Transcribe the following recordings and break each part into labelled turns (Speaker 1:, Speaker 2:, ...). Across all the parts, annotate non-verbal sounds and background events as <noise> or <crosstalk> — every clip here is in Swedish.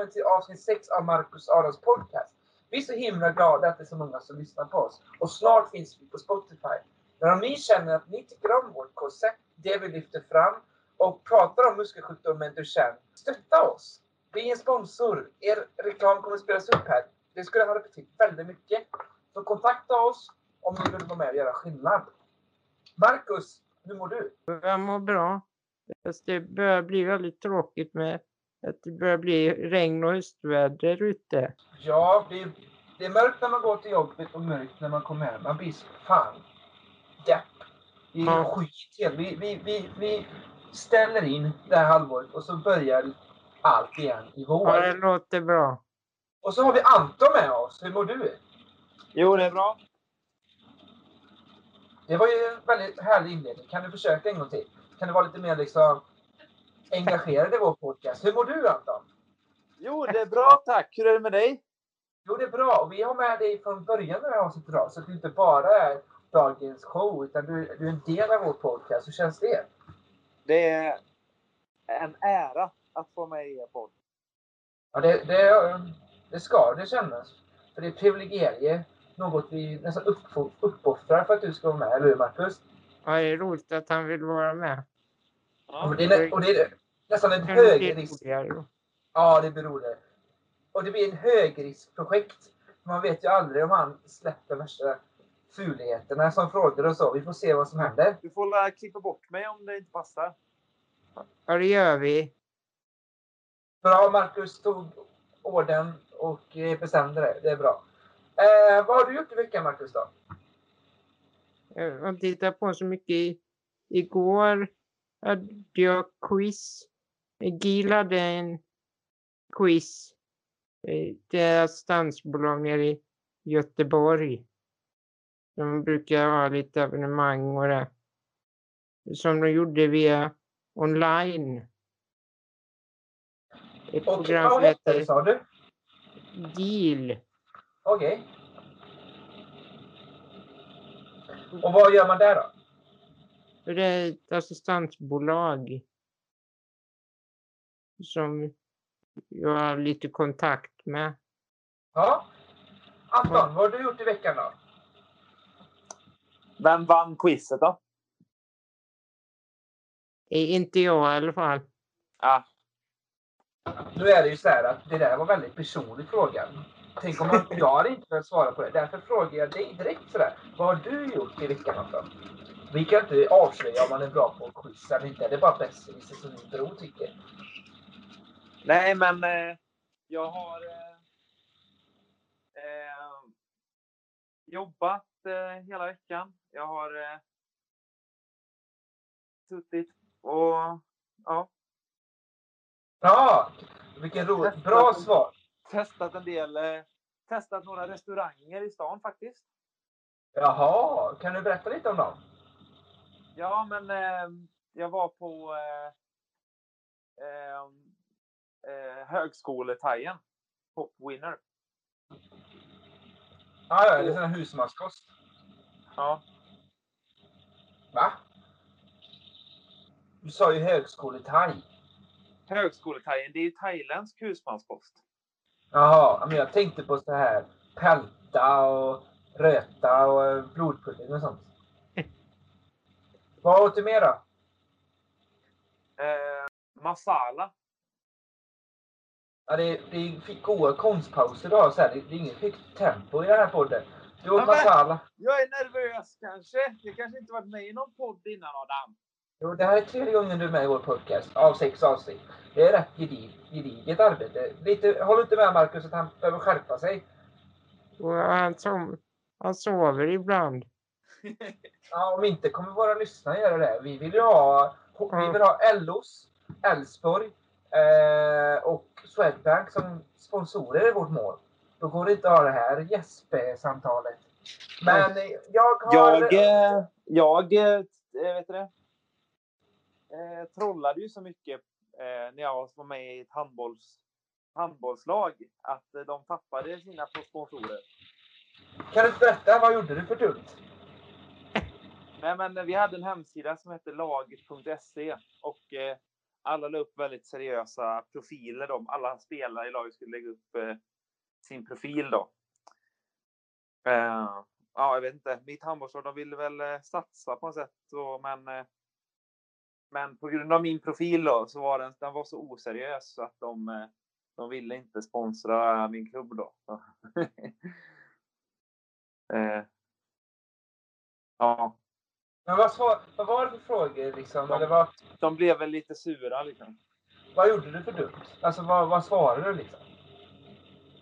Speaker 1: välkommen till avsnitt 6 av Marcus Adams podcast. Vi är så himla glada att det är så många som lyssnar på oss. Och snart finns vi på Spotify. Men om ni känner att ni tycker om vårt koncept, det vi lyfter fram och pratar om muskelsjukdomen Duchenne, stötta oss. Bli en sponsor. Er reklam kommer att spelas upp här. Det skulle ha betytt väldigt mycket. Så kontakta oss om ni vill vara med och göra skillnad. Marcus, hur mår du?
Speaker 2: Jag mår bra. Fast det börjar bli väldigt tråkigt med att det börjar bli regn och höstväder ute.
Speaker 1: Ja, det är, det är mörkt när man går till jobbet och mörkt när man kommer hem. Man blir så fan depp. Det är
Speaker 2: Ja.
Speaker 1: skit helt. Vi, vi, vi, vi ställer in det här halvåret och så börjar allt igen i
Speaker 2: Ja, det
Speaker 1: vår.
Speaker 2: låter bra.
Speaker 1: Och så har vi Anton med oss. Hur mår du?
Speaker 3: Jo, det är bra.
Speaker 1: Det var ju en väldigt härlig inledning. Kan du försöka en gång till? Kan du vara lite mer liksom engagerad i vår podcast? Hur mår du Anton?
Speaker 3: Jo, det är bra tack. Hur är det med dig?
Speaker 1: Jo, det är bra. Och vi har med dig från början av det här avsnittet idag. Så att det inte bara är dagens show, utan du, du är en del av vår podcast. Hur känns det?
Speaker 3: Det är en ära att få med i er podd.
Speaker 1: Ja, det, det, det ska det kännas. För det är privilegier. Något vi nästan uppoffrar för att du ska vara med, eller hur Marcus?
Speaker 2: Ja, det är roligt att han vill vara med.
Speaker 1: Ja, men det är, och det är nästan en högrisk... Ja, det beror det. Och det blir en högriskprojekt. Man vet ju aldrig om han släpper värsta fuligheterna som frågor och så. Vi får se vad som händer.
Speaker 3: Du får klippa bort mig om det inte passar.
Speaker 2: Ja, det gör vi.
Speaker 1: Bra, Marcus tog orden och eh, bestämde det. Det är bra. Eh, vad har du gjort i veckan, Marcus? Då?
Speaker 2: Jag har tittat på så mycket. i- Igår hade jag quiz. Gil hade en quiz. Deras dansbolag nere i Göteborg. De brukar ha lite evenemang och det. Som de gjorde via online. Ett
Speaker 1: Och
Speaker 2: program som heter
Speaker 1: sa du?
Speaker 2: GIL.
Speaker 1: Okej. Och vad gör man där då?
Speaker 2: Det är ett assistansbolag. Som jag har lite kontakt med.
Speaker 1: Ja. Anton, vad har du gjort i veckan då?
Speaker 3: Vem vann quizet då?
Speaker 2: Eh, Inte jag i alla fall.
Speaker 3: Ah,
Speaker 1: Nu är det ju så här att det där var en väldigt personlig fråga. Tänk om man, jag hade inte velat svara på det. Därför frågar jag dig direkt sådär. Vad har du gjort i veckan Anton? Vi kan inte avslöja om man är bra på quiz eller inte. Det är bara besserwisser som min bror tycker.
Speaker 3: Nej, men eh, jag har eh, eh, jobbat eh, hela veckan. Jag har eh, suttit och ja,
Speaker 1: Ja, vilken ro... Bra svar.
Speaker 3: testat en del. Testat några restauranger i stan faktiskt.
Speaker 1: Jaha, kan du berätta lite om dem?
Speaker 3: Ja, men eh, jag var på eh, eh, eh, högskolethajen. Pop Winner.
Speaker 1: Ja, det är sån här husmanskost.
Speaker 3: Ja.
Speaker 1: Va? Du sa ju högskoletaj.
Speaker 3: Högskolethajen, det är ju thailändsk husmanskost.
Speaker 1: Jaha, men jag tänkte på så här pälta och röta och eh, blodpudding och sånt. <laughs> Vad åt du mer då?
Speaker 3: Eh, masala.
Speaker 1: Ja, det, är, det är goda konstpauser har. Så här. Det, det är inget högt tempo i den här podden. Du åt
Speaker 3: Ja. Jag är nervös kanske. Det kanske inte varit med i någon podd innan Adam.
Speaker 1: Jo, det här är tredje gången du är med i vår podcast av sex avsnitt. Det är rätt gedig, gediget arbete. Lite, håller inte med Marcus att han behöver skärpa sig?
Speaker 2: Han, som, han sover ibland. <laughs>
Speaker 1: Ja, om inte kommer våra lyssnare göra det. Vi vill ju ha, vi vill ha LOs, Elfsborg eh, och Swedbank som sponsorer i vårt mål. Då går det inte att ha det här gästsamtalet. Men eh, jag har...
Speaker 3: Jag, eh, jag eh, vet du det? Eh, trollade ju så mycket eh, när jag var med i ett handbolls, handbollslag att eh, de tappade sina sponsorer.
Speaker 1: Kan du berätta, vad gjorde du för dumt?
Speaker 3: Nej, men vi hade en hemsida som hette laget.se och eh, alla la upp väldigt seriösa profiler. Då. Alla spelare i laget skulle lägga upp eh, sin profil då. Eh, ja, jag vet inte. Mitt handbollslag, de ville väl eh, satsa på något sätt. Så, men, eh, men på grund av min profil då, så var den, den var så oseriös så att de, eh, de ville inte sponsra min klubb då. <laughs> eh, ja,
Speaker 1: men vad, svar, vad var det för frågor liksom?
Speaker 3: Ja.
Speaker 1: Eller vad,
Speaker 3: de blev väl lite sura liksom.
Speaker 1: vad gjorde du för dumt? Alltså vad, vad svarade du liksom?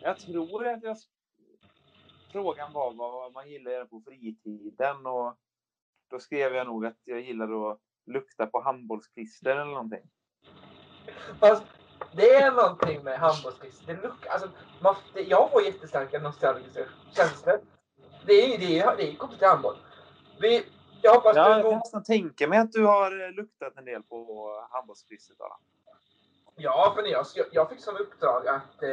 Speaker 3: Jag tror att jag... Frågan var vad man gillar på fritiden och då skrev jag nog att jag gillar att lukta på handbollsklister eller någonting.
Speaker 1: Fast det är någonting med handbollsklister. Det luk- alltså, man, det, jag får jättestarka nostalgiska känslor. Det är ju det, är- det är kopplat till handboll. Vi, jag hoppas
Speaker 3: Ja,
Speaker 1: du
Speaker 3: jag nästan tänka mig att du har eh, luktat en del på handbollsklistret. va?
Speaker 1: Ja, för jag, jag, fick som uppdrag att eh,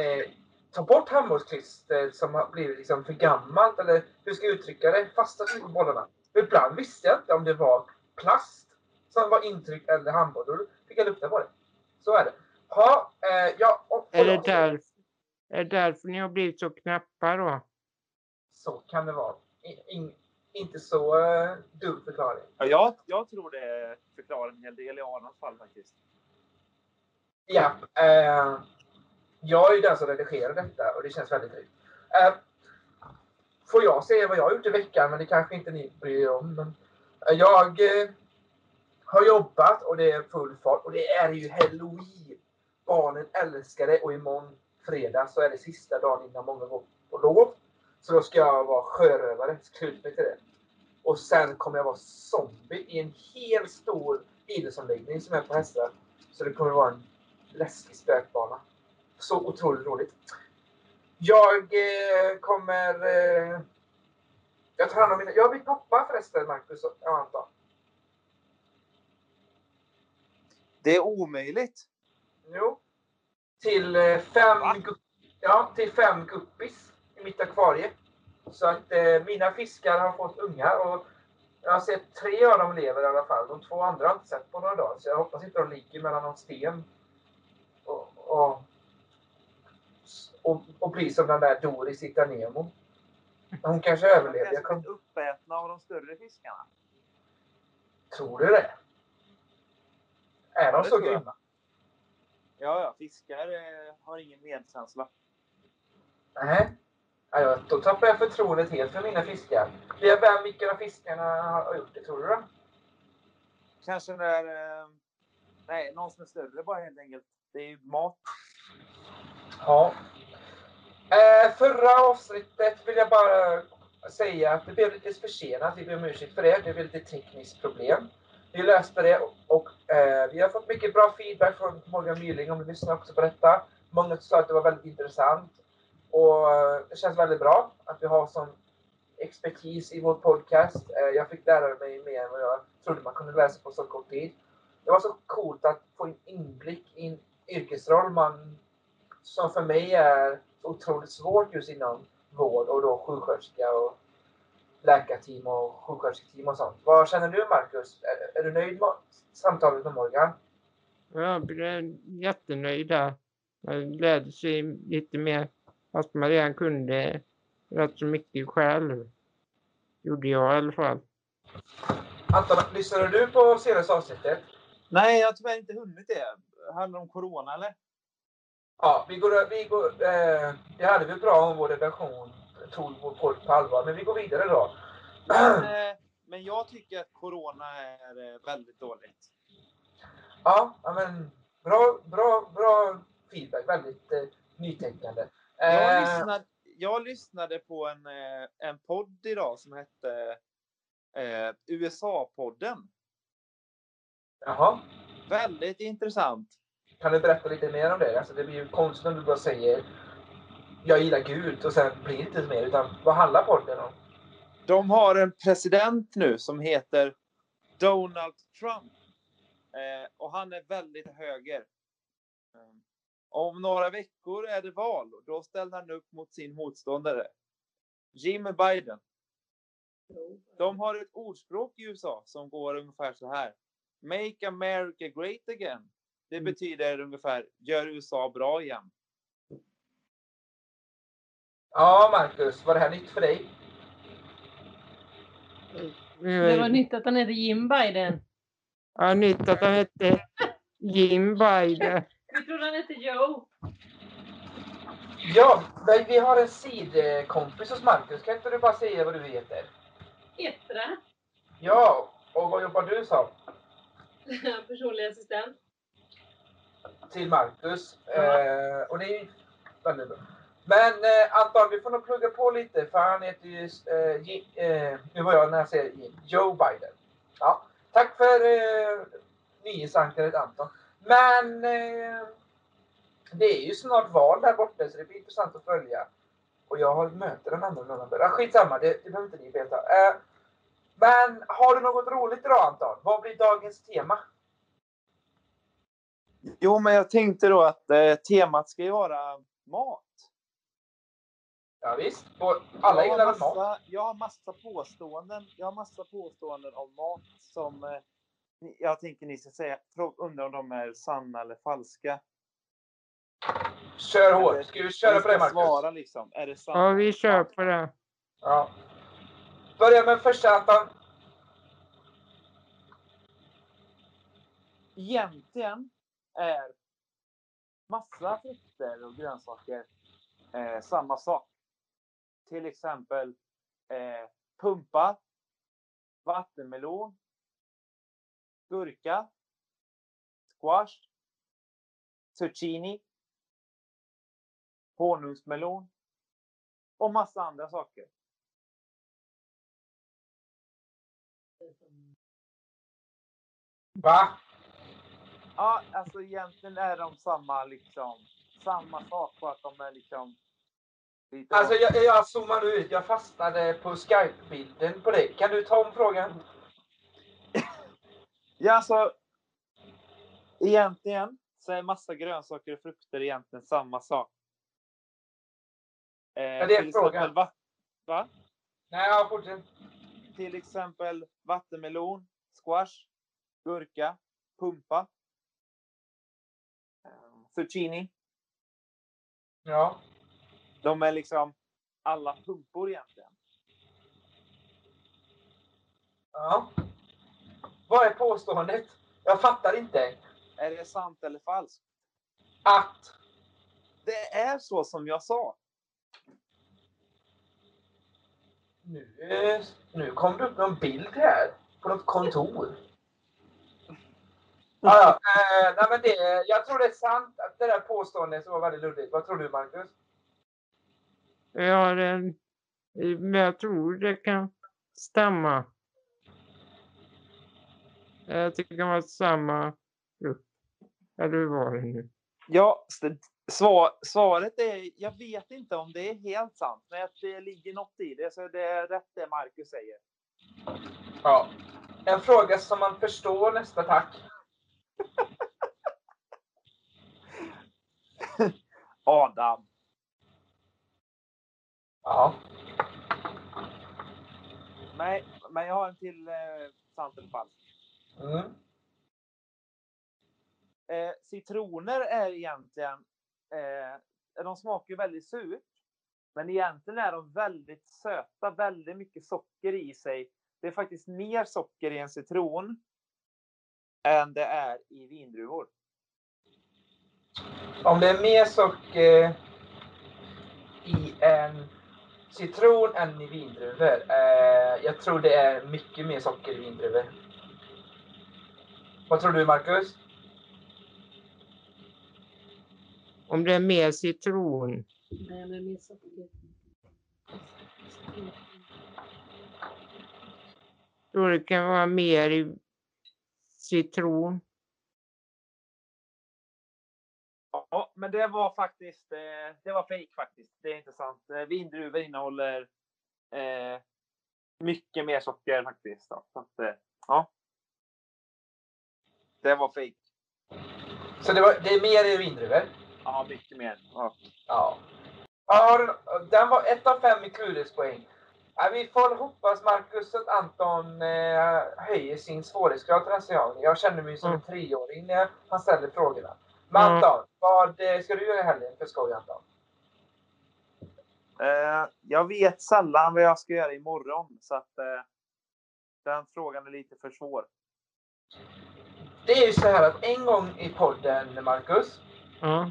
Speaker 1: eh, ta bort handbollsklister som har blivit liksom för gammalt. Eller hur ska jag uttrycka det? Lite på bollarna. Ibland visste jag inte om det var plast som var intryck eller handboll. Då fick jag lukta på det. Så är det. Ha, eh, ja, och,
Speaker 2: Är det, där, är det därför ni har blivit så knappa då?
Speaker 1: Så kan det vara. In, in, inte så uh, dum förklaring.
Speaker 3: Ja, jag, jag tror det förklarar en hel del i Arnons fall faktiskt.
Speaker 1: Ja, eh, jag är ju den som redigerar detta och det känns väldigt tryggt. Eh, får jag säga vad jag har gjort i veckan, men det kanske inte ni bryr er om. Men, eh, jag eh, har jobbat och det är full fart och det är ju halloween. Barnen älskar det och imorgon fredag så är det sista dagen innan många går på lov. Så då ska jag vara sjörövare, mig till det. Och sen kommer jag vara zombie i en hel stor idrottsanläggning som är på hästar. Så det kommer vara en läskig spökbana. Så otroligt roligt. Jag eh, kommer... Eh, jag tar hand om mina... Jag blir pappa förresten, Marcus och Anton.
Speaker 3: Det är omöjligt.
Speaker 1: Jo. Till eh, fem,
Speaker 3: Va?
Speaker 1: ja, till fem guppis mitt akvarie. Så att eh, mina fiskar har fått ungar och jag har sett tre av dem lever i alla fall. De två andra har jag inte sett på några dagar. Så jag hoppas inte de ligger mellan någon sten. Och, och, och, och blir som den där Doris i Nemo. Hon kanske
Speaker 3: De
Speaker 1: överlever. Jag
Speaker 3: kanske
Speaker 1: kom,
Speaker 3: uppätna av de större fiskarna.
Speaker 1: tror du det? Är de
Speaker 3: det
Speaker 1: så grymma?
Speaker 3: Ja, ja, fiskar eh, har ingen medkänsla.
Speaker 1: Nej. Ja, då tappar jag förtroendet helt för mina fiskar. Det- Vem, vilka av fiskarna har gjort det, tror du? Då?
Speaker 3: Kanske när... Eh, nej, någon som är större bara helt enkelt. Det är ju mat.
Speaker 1: Ja. Eh, förra avsnittet vill jag bara säga att det blev lite försenat. Vi ber om ursäkt för det. Det blev lite tekniskt problem. Vi löste det och, och eh, vi har fått mycket bra feedback från Morgan Myhrling om du lyssnar också på detta. Många sa att det var väldigt intressant. Och eh, det känns väldigt bra att vi har sån expertis i vår podcast. Eh, jag fick lära mig mer än vad jag trodde man kunde läsa på så kort tid. Det var så coolt att få en inblick i en yrkesroll man som för mig är otroligt svårt just inom vård och då sjuksköterska och läkarteam och sjukskötersketeam och sånt. Vad känner du Marcus? Är, är du nöjd med samtalet med Morgan?
Speaker 2: Jag blev jättenöjd där. Jag lärde sig lite mer, fast man redan kunde rätt så mycket själv. Gjorde jag i alla fall.
Speaker 1: Anton, lyssnade du på senaste avsnittet?
Speaker 3: Nej, jag har tyvärr inte hunnit det. Handlar det om corona eller?
Speaker 1: Ja, vi går, vi går, eh, det hade vi bra om vår redaktion tog vår podd på allvar, men vi går vidare då.
Speaker 3: Men, eh, men jag tycker att corona är eh, väldigt dåligt.
Speaker 1: Ja, ja, men bra, bra, bra feedback. Väldigt eh, nytänkande.
Speaker 3: Jag,
Speaker 1: Eh,
Speaker 3: lyssnade, jag lyssnade på en, eh, en podd idag som hette eh, USA-podden.
Speaker 1: Jaha.
Speaker 3: Väldigt intressant.
Speaker 1: Kan du berätta lite mer om det? Alltså, det blir ju konstigt om du bara säger jag gillar Gud och sen blir det inte mer. Utan vad handlar podden om?
Speaker 3: De har en president nu som heter Donald Trump. Eh, och han är väldigt höger. Om några veckor är det val och då ställer han upp mot sin motståndare. Jimmy Biden. De har ett ordspråk i USA som går ungefär så här. Make America Great Again. Det
Speaker 2: Mm.
Speaker 3: betyder ungefär gör USA bra igen.
Speaker 1: Ja, Marcus, var det här nytt för dig?
Speaker 4: Det var nytt att han heter Jim Biden.
Speaker 2: Ja, nytt att han hette Jim Biden.
Speaker 4: Vi trodde han hette Joe.
Speaker 1: Ja, vi- har en sidkompis hos Marcus. Kan inte du bara säga vad du heter?
Speaker 4: Petra.
Speaker 1: Ja, och vad jobbar du som? <laughs>
Speaker 4: Personlig assistent.
Speaker 1: Till Marcus. Eh, och det är ju väldigt bra. Men eh, Anton, vi får nog plugga på lite för han heter ju, eh, eh, nu var jag när jag säger Joe Biden. Ja, tack för eh, nyhetsankaret Anton. Men eh, det är ju snart val där borta så det blir intressant att följa. Och jag har möte den andra november. Ah, skitsamma, det, det behöver inte ni veta. Eh, men har du något roligt idag Anton? Vad blir dagens tema?
Speaker 3: Jo, men jag tänkte då att eh, temat ska ju vara mat.
Speaker 1: Ja, visst. Och alla gillar mat?
Speaker 3: jag har massa påståenden. Jag har massa påståenden om mat som eh, jag tänker ni ska säga. Undrar om de är sanna eller falska.
Speaker 1: Kör hårt. Ska vi köra på det Marcus?
Speaker 3: svara liksom. Är det sant?
Speaker 2: Ja, vi kör på det.
Speaker 1: Ja. Börja med första Anton.
Speaker 3: Egentligen är massa frukter och grönsaker eh, samma sak. Till exempel eh, pumpa, vattenmelon, gurka, squash, zucchini, honungsmelon och massa andra saker.
Speaker 1: Va?
Speaker 3: Ja, alltså egentligen är de samma liksom, samma sak bara att de är liksom
Speaker 1: Alltså jag, jag zoomar ut. Jag fastnade på Skype-bilden på dig. Kan du ta om frågan?
Speaker 3: Ja, alltså. Egentligen så är massa grönsaker och frukter egentligen samma sak. Eh,
Speaker 1: Ja, det är frågan.
Speaker 3: Va, va?
Speaker 1: Nej, ja, fortsätt.
Speaker 3: Till exempel vattenmelon, squash, gurka, pumpa, zucchini.
Speaker 1: Ja.
Speaker 3: De är liksom alla pumpor egentligen.
Speaker 1: ja. Vad är påståendet? Jag fattar inte.
Speaker 3: Är det sant eller falskt?
Speaker 1: Att.
Speaker 3: Det är så som jag sa.
Speaker 1: Nu, nu kom det upp någon bild här. På något kontor. Ja, <laughs> ja. Eh, nej, men det, jag tror det är sant att det där påståendet som var väldigt luddigt. Vad tror du Marcus?
Speaker 2: Jag har en... Men jag tror det kan stämma. Jag tycker det var samma grupp. Eller hur var det nu?
Speaker 3: Ja, svar, svaret är, jag vet inte om det är helt sant, men att det ligger något i det, så det är rätt det Marcus säger.
Speaker 1: Ja. En fråga som man förstår nästa tack. <laughs>
Speaker 3: Adam.
Speaker 1: Ja.
Speaker 3: Nej, men jag har en till eh, sant eller falskt.
Speaker 1: Mm.
Speaker 3: Eh, citroner är egentligen, eh, de smakar ju väldigt surt. Men egentligen är de väldigt söta, väldigt mycket socker i sig. Det är faktiskt mer socker i en citron än det är i vindruvor.
Speaker 1: Om det är mer socker i en citron än i vindruvor. Eh, jag tror det är mycket mer socker i vindruvor. Vad tror du Marcus?
Speaker 2: Om det är mer citron.
Speaker 4: Nej, men min socker.
Speaker 2: Tror det kan vara mer i citron.
Speaker 3: Ja, men det var faktiskt, eh, det var fake faktiskt. Det är inte sant. Eh, vindruvor innehåller eh, mycket mer socker faktiskt. Då. Så att, ja. Det var fake.
Speaker 1: Så det, var, det är mer i vindruvor?
Speaker 3: Ja, mycket mer. Ja.
Speaker 1: Ja. ja den var ett av fem i klurighetspoäng. Ja, vi får hoppas, Marcus, att Anton eh, höjer sin svårighetsgrad till nästa gång. Jag känner mig som en
Speaker 2: Mm.
Speaker 1: treåring när han ställer frågorna. Men
Speaker 2: Mm.
Speaker 1: Anton, vad eh, ska du göra i helgen för skoj, Anton?
Speaker 3: Eh, jag vet sällan vad jag ska göra imorgon, så att eh, den frågan är lite för svår.
Speaker 1: Det är ju så här att en gång i podden, Marcus,
Speaker 2: Ja.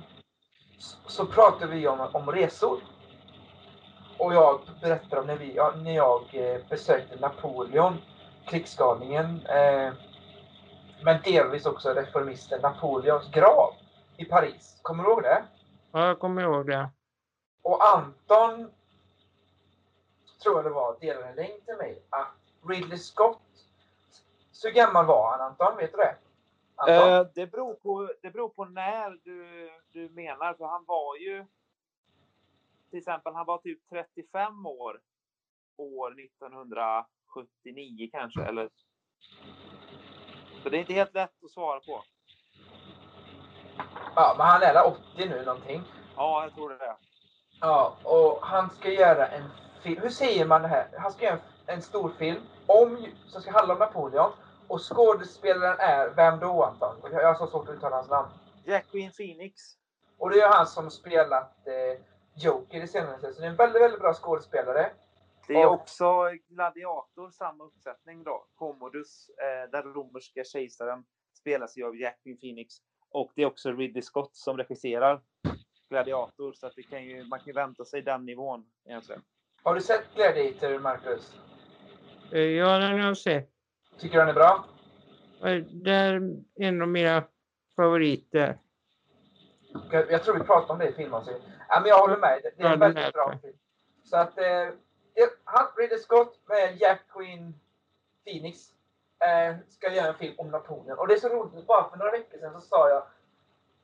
Speaker 1: så, så pratar vi om, om resor. Och jag berättar om när, vi, ja, när jag eh, besökte Napoleon, krigsgalningen, eh, men delvis också reformisten Napoleons grav i Paris. Kommer du ihåg det?
Speaker 2: ja, jag kommer ihåg det.
Speaker 1: Och Anton, tror jag det var, delade en länk till mig att Ridley Scott, så gammal var han Anton? Vet du det? Anton?
Speaker 3: Eh, det, beror på, det beror på när du, du menar, för han var ju... Till exempel, han var typ 35 år år 1979 kanske, eller... Så det är inte helt lätt att svara på.
Speaker 1: Ja, men han är där 80 nu någonting.
Speaker 3: Ja, jag tror det.
Speaker 1: Ja, och han ska göra en film. Hur säger man det här? Han ska göra en, en stor film om, som ska handla om Napoleon. Och skådespelaren är, vem då Anton? Jag har så svårt att uttala hans namn.
Speaker 3: Jacqueline Phoenix.
Speaker 1: Och det är han som spelat eh, Joker i senaste. Så det är en väldigt, väldigt bra skådespelare.
Speaker 3: Det är
Speaker 1: Och-
Speaker 3: också Gladiator, samma uppsättning då. Commodus, eh, den romerska kejsaren, spelas ju av Jacqueline Phoenix. Och det är också Ridley Scott som regisserar Gladiator, så att det kan ju, man kan ju vänta sig den nivån egentligen.
Speaker 1: Har du sett Gladiator, Marcus?
Speaker 2: Eh, Ja, den har jag sett.
Speaker 1: Tycker du han är bra?
Speaker 2: Det är en av mina favoriter.
Speaker 1: Jag, jag tror vi pratade om det i filmavsnittet. Ja, men jag håller med. Det, det är
Speaker 2: Ja,
Speaker 1: en
Speaker 2: den
Speaker 1: väldigt bra film. Så att eh, han, Ridley Scott med Jacqueline Phoenix eh, ska göra en film om Napoleon. Och det är så roligt, bara för några veckor sedan så sa jag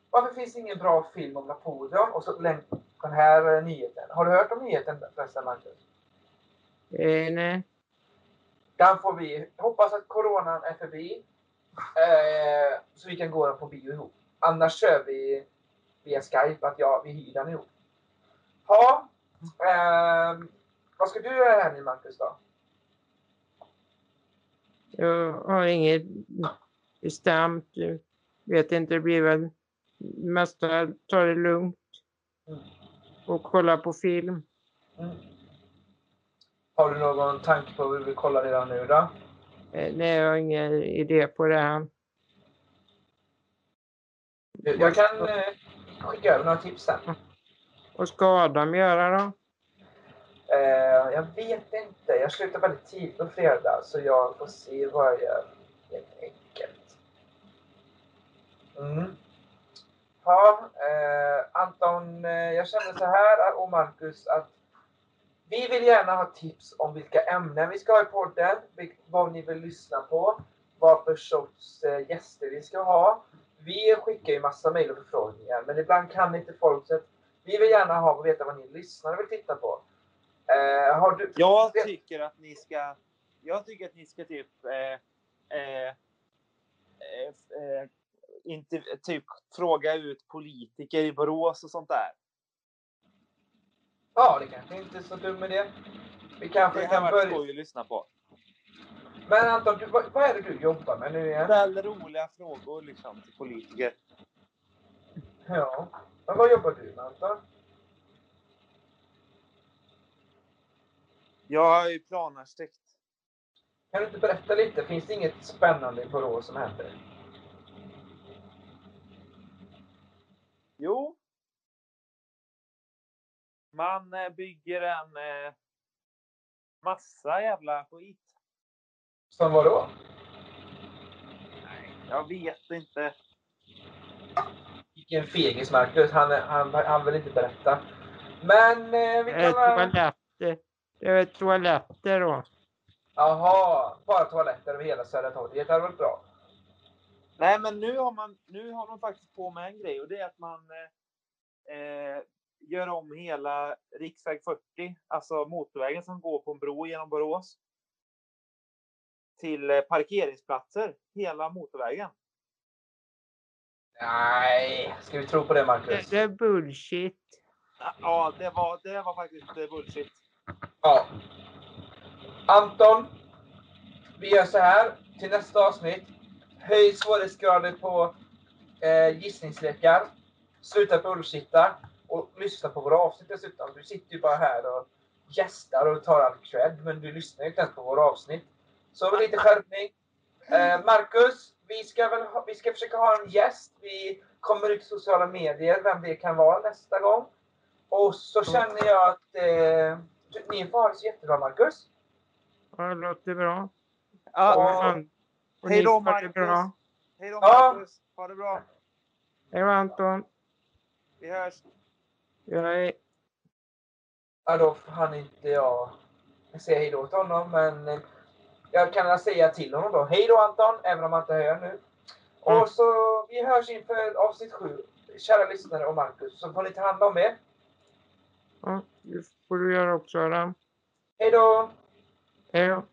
Speaker 1: varför finns det ingen bra film om Napoleon? Och så den här eh, nyheten. Har du hört om nyheten förresten, Marcus?
Speaker 2: Eh, nej.
Speaker 1: Den får vi hoppas att coronan är förbi. Eh, så vi kan gå den på bio ihop. Annars kör vi via Skype att ja, vi hyr den ihop. Ja, ehm, vad ska du göra här nu Marcus då?
Speaker 2: Jag har inget bestämt. Jag vet inte, det blir väl mesta ta det lugnt
Speaker 1: Mm.
Speaker 2: och kolla på film.
Speaker 1: Mm. Har du någon tanke på vad du vill kolla redan nu då?
Speaker 2: Eh, Nej, jag har ingen idé på det än.
Speaker 1: Jag kan eh, skicka över några tips sen.
Speaker 2: Vad ska Adam göra då?
Speaker 1: Eh, jag vet inte. Jag slutar väldigt tidigt på fredag så jag får se vad jag gör. Helt enkelt. Mm. Ja, Anton, jag känner så här och Marcus att vi vill gärna ha tips om vilka ämnen vi ska ha i podden, vad ni vill lyssna på, vad för sorts eh, gäster vi ska ha. Vi skickar ju massa mejl och förfrågningar, men ibland kan inte folk så vi vill gärna ha och veta vad ni lyssnare vill titta på. Eh, har du...
Speaker 3: Jag tycker att ni ska, jag tycker att ni ska typ, eh, eh, eh, eh, inte, typ fråga ut politiker i Borås och sånt där.
Speaker 1: Ja, det kanske inte är så dum idé. Vi kanske
Speaker 3: Det
Speaker 1: kan börja...
Speaker 3: skoj att lyssna på.
Speaker 1: Men Anton, du, vad, vad är det du jobbar med nu igen?
Speaker 3: Ställ roliga frågor liksom till politiker.
Speaker 1: Ja. Men vad jobbar du med Anton?
Speaker 3: Jag är ju planarchitekt.
Speaker 1: Kan du inte berätta lite? Finns det inget spännande i Borås som händer?
Speaker 3: Jo. Man eh, bygger en eh, massa jävla skit.
Speaker 1: Som vad då?
Speaker 3: Nej, jag vet inte.
Speaker 1: Vilken fegis Marcus. Han, är- han, han vill inte berätta. Men eh, vi
Speaker 2: Eh,
Speaker 1: kan... väl-
Speaker 2: toaletter. Det är toaletter då.
Speaker 1: Jaha, bara toaletter över hela Södra torget. Det hade varit bra.
Speaker 3: Nej, men nu har man, nu har de faktiskt på med en grej och det är att man eh, eh, gör om hela riksväg 40, alltså motorvägen som går på en bro genom Borås. Till eh, parkeringsplatser, hela motorvägen.
Speaker 1: Nej, ska vi tro på det
Speaker 2: Det,
Speaker 1: Marcus?
Speaker 2: det är bullshit.
Speaker 3: Ja, det var, det var faktiskt eh, bullshit.
Speaker 1: Ja. Anton, vi gör så här till nästa avsnitt. Höj svårighetsgraden på eh, gissningslekar. Sluta bullshitta och lyssna på våra avsnitt dessutom. Du sitter ju bara här och gästar och tar all cred, men du lyssnar ju inte ens på våra avsnitt. Så lite skärpning. Eh, Marcus, vi ska, väl ha, vi ska försöka ha en gäst. Vi kommer ut i sociala medier, vem det kan vara nästa gång. Och så känner jag att eh, ni får ha det så jättebra, Marcus.
Speaker 2: Ja, det låter bra.
Speaker 3: Ja.
Speaker 2: Och, och
Speaker 3: Hej då, Marcus.
Speaker 2: bra.
Speaker 3: Hej då
Speaker 1: Ja.
Speaker 3: Marcus. Ha det bra.
Speaker 2: Hej då Anton.
Speaker 3: Vi hörs.
Speaker 2: Är...
Speaker 1: Ja, då hann inte jag säga hej då till honom, men jag kan säga till honom då. Hej då Anton, även om han inte hör nu.
Speaker 2: Mm.
Speaker 1: Och så vi hörs inför avsnitt sju. Kära lyssnare och Marcus, så får ni ta hand om er.
Speaker 2: Ja, det får du göra också Adam.
Speaker 1: Hej då!
Speaker 2: Hej då.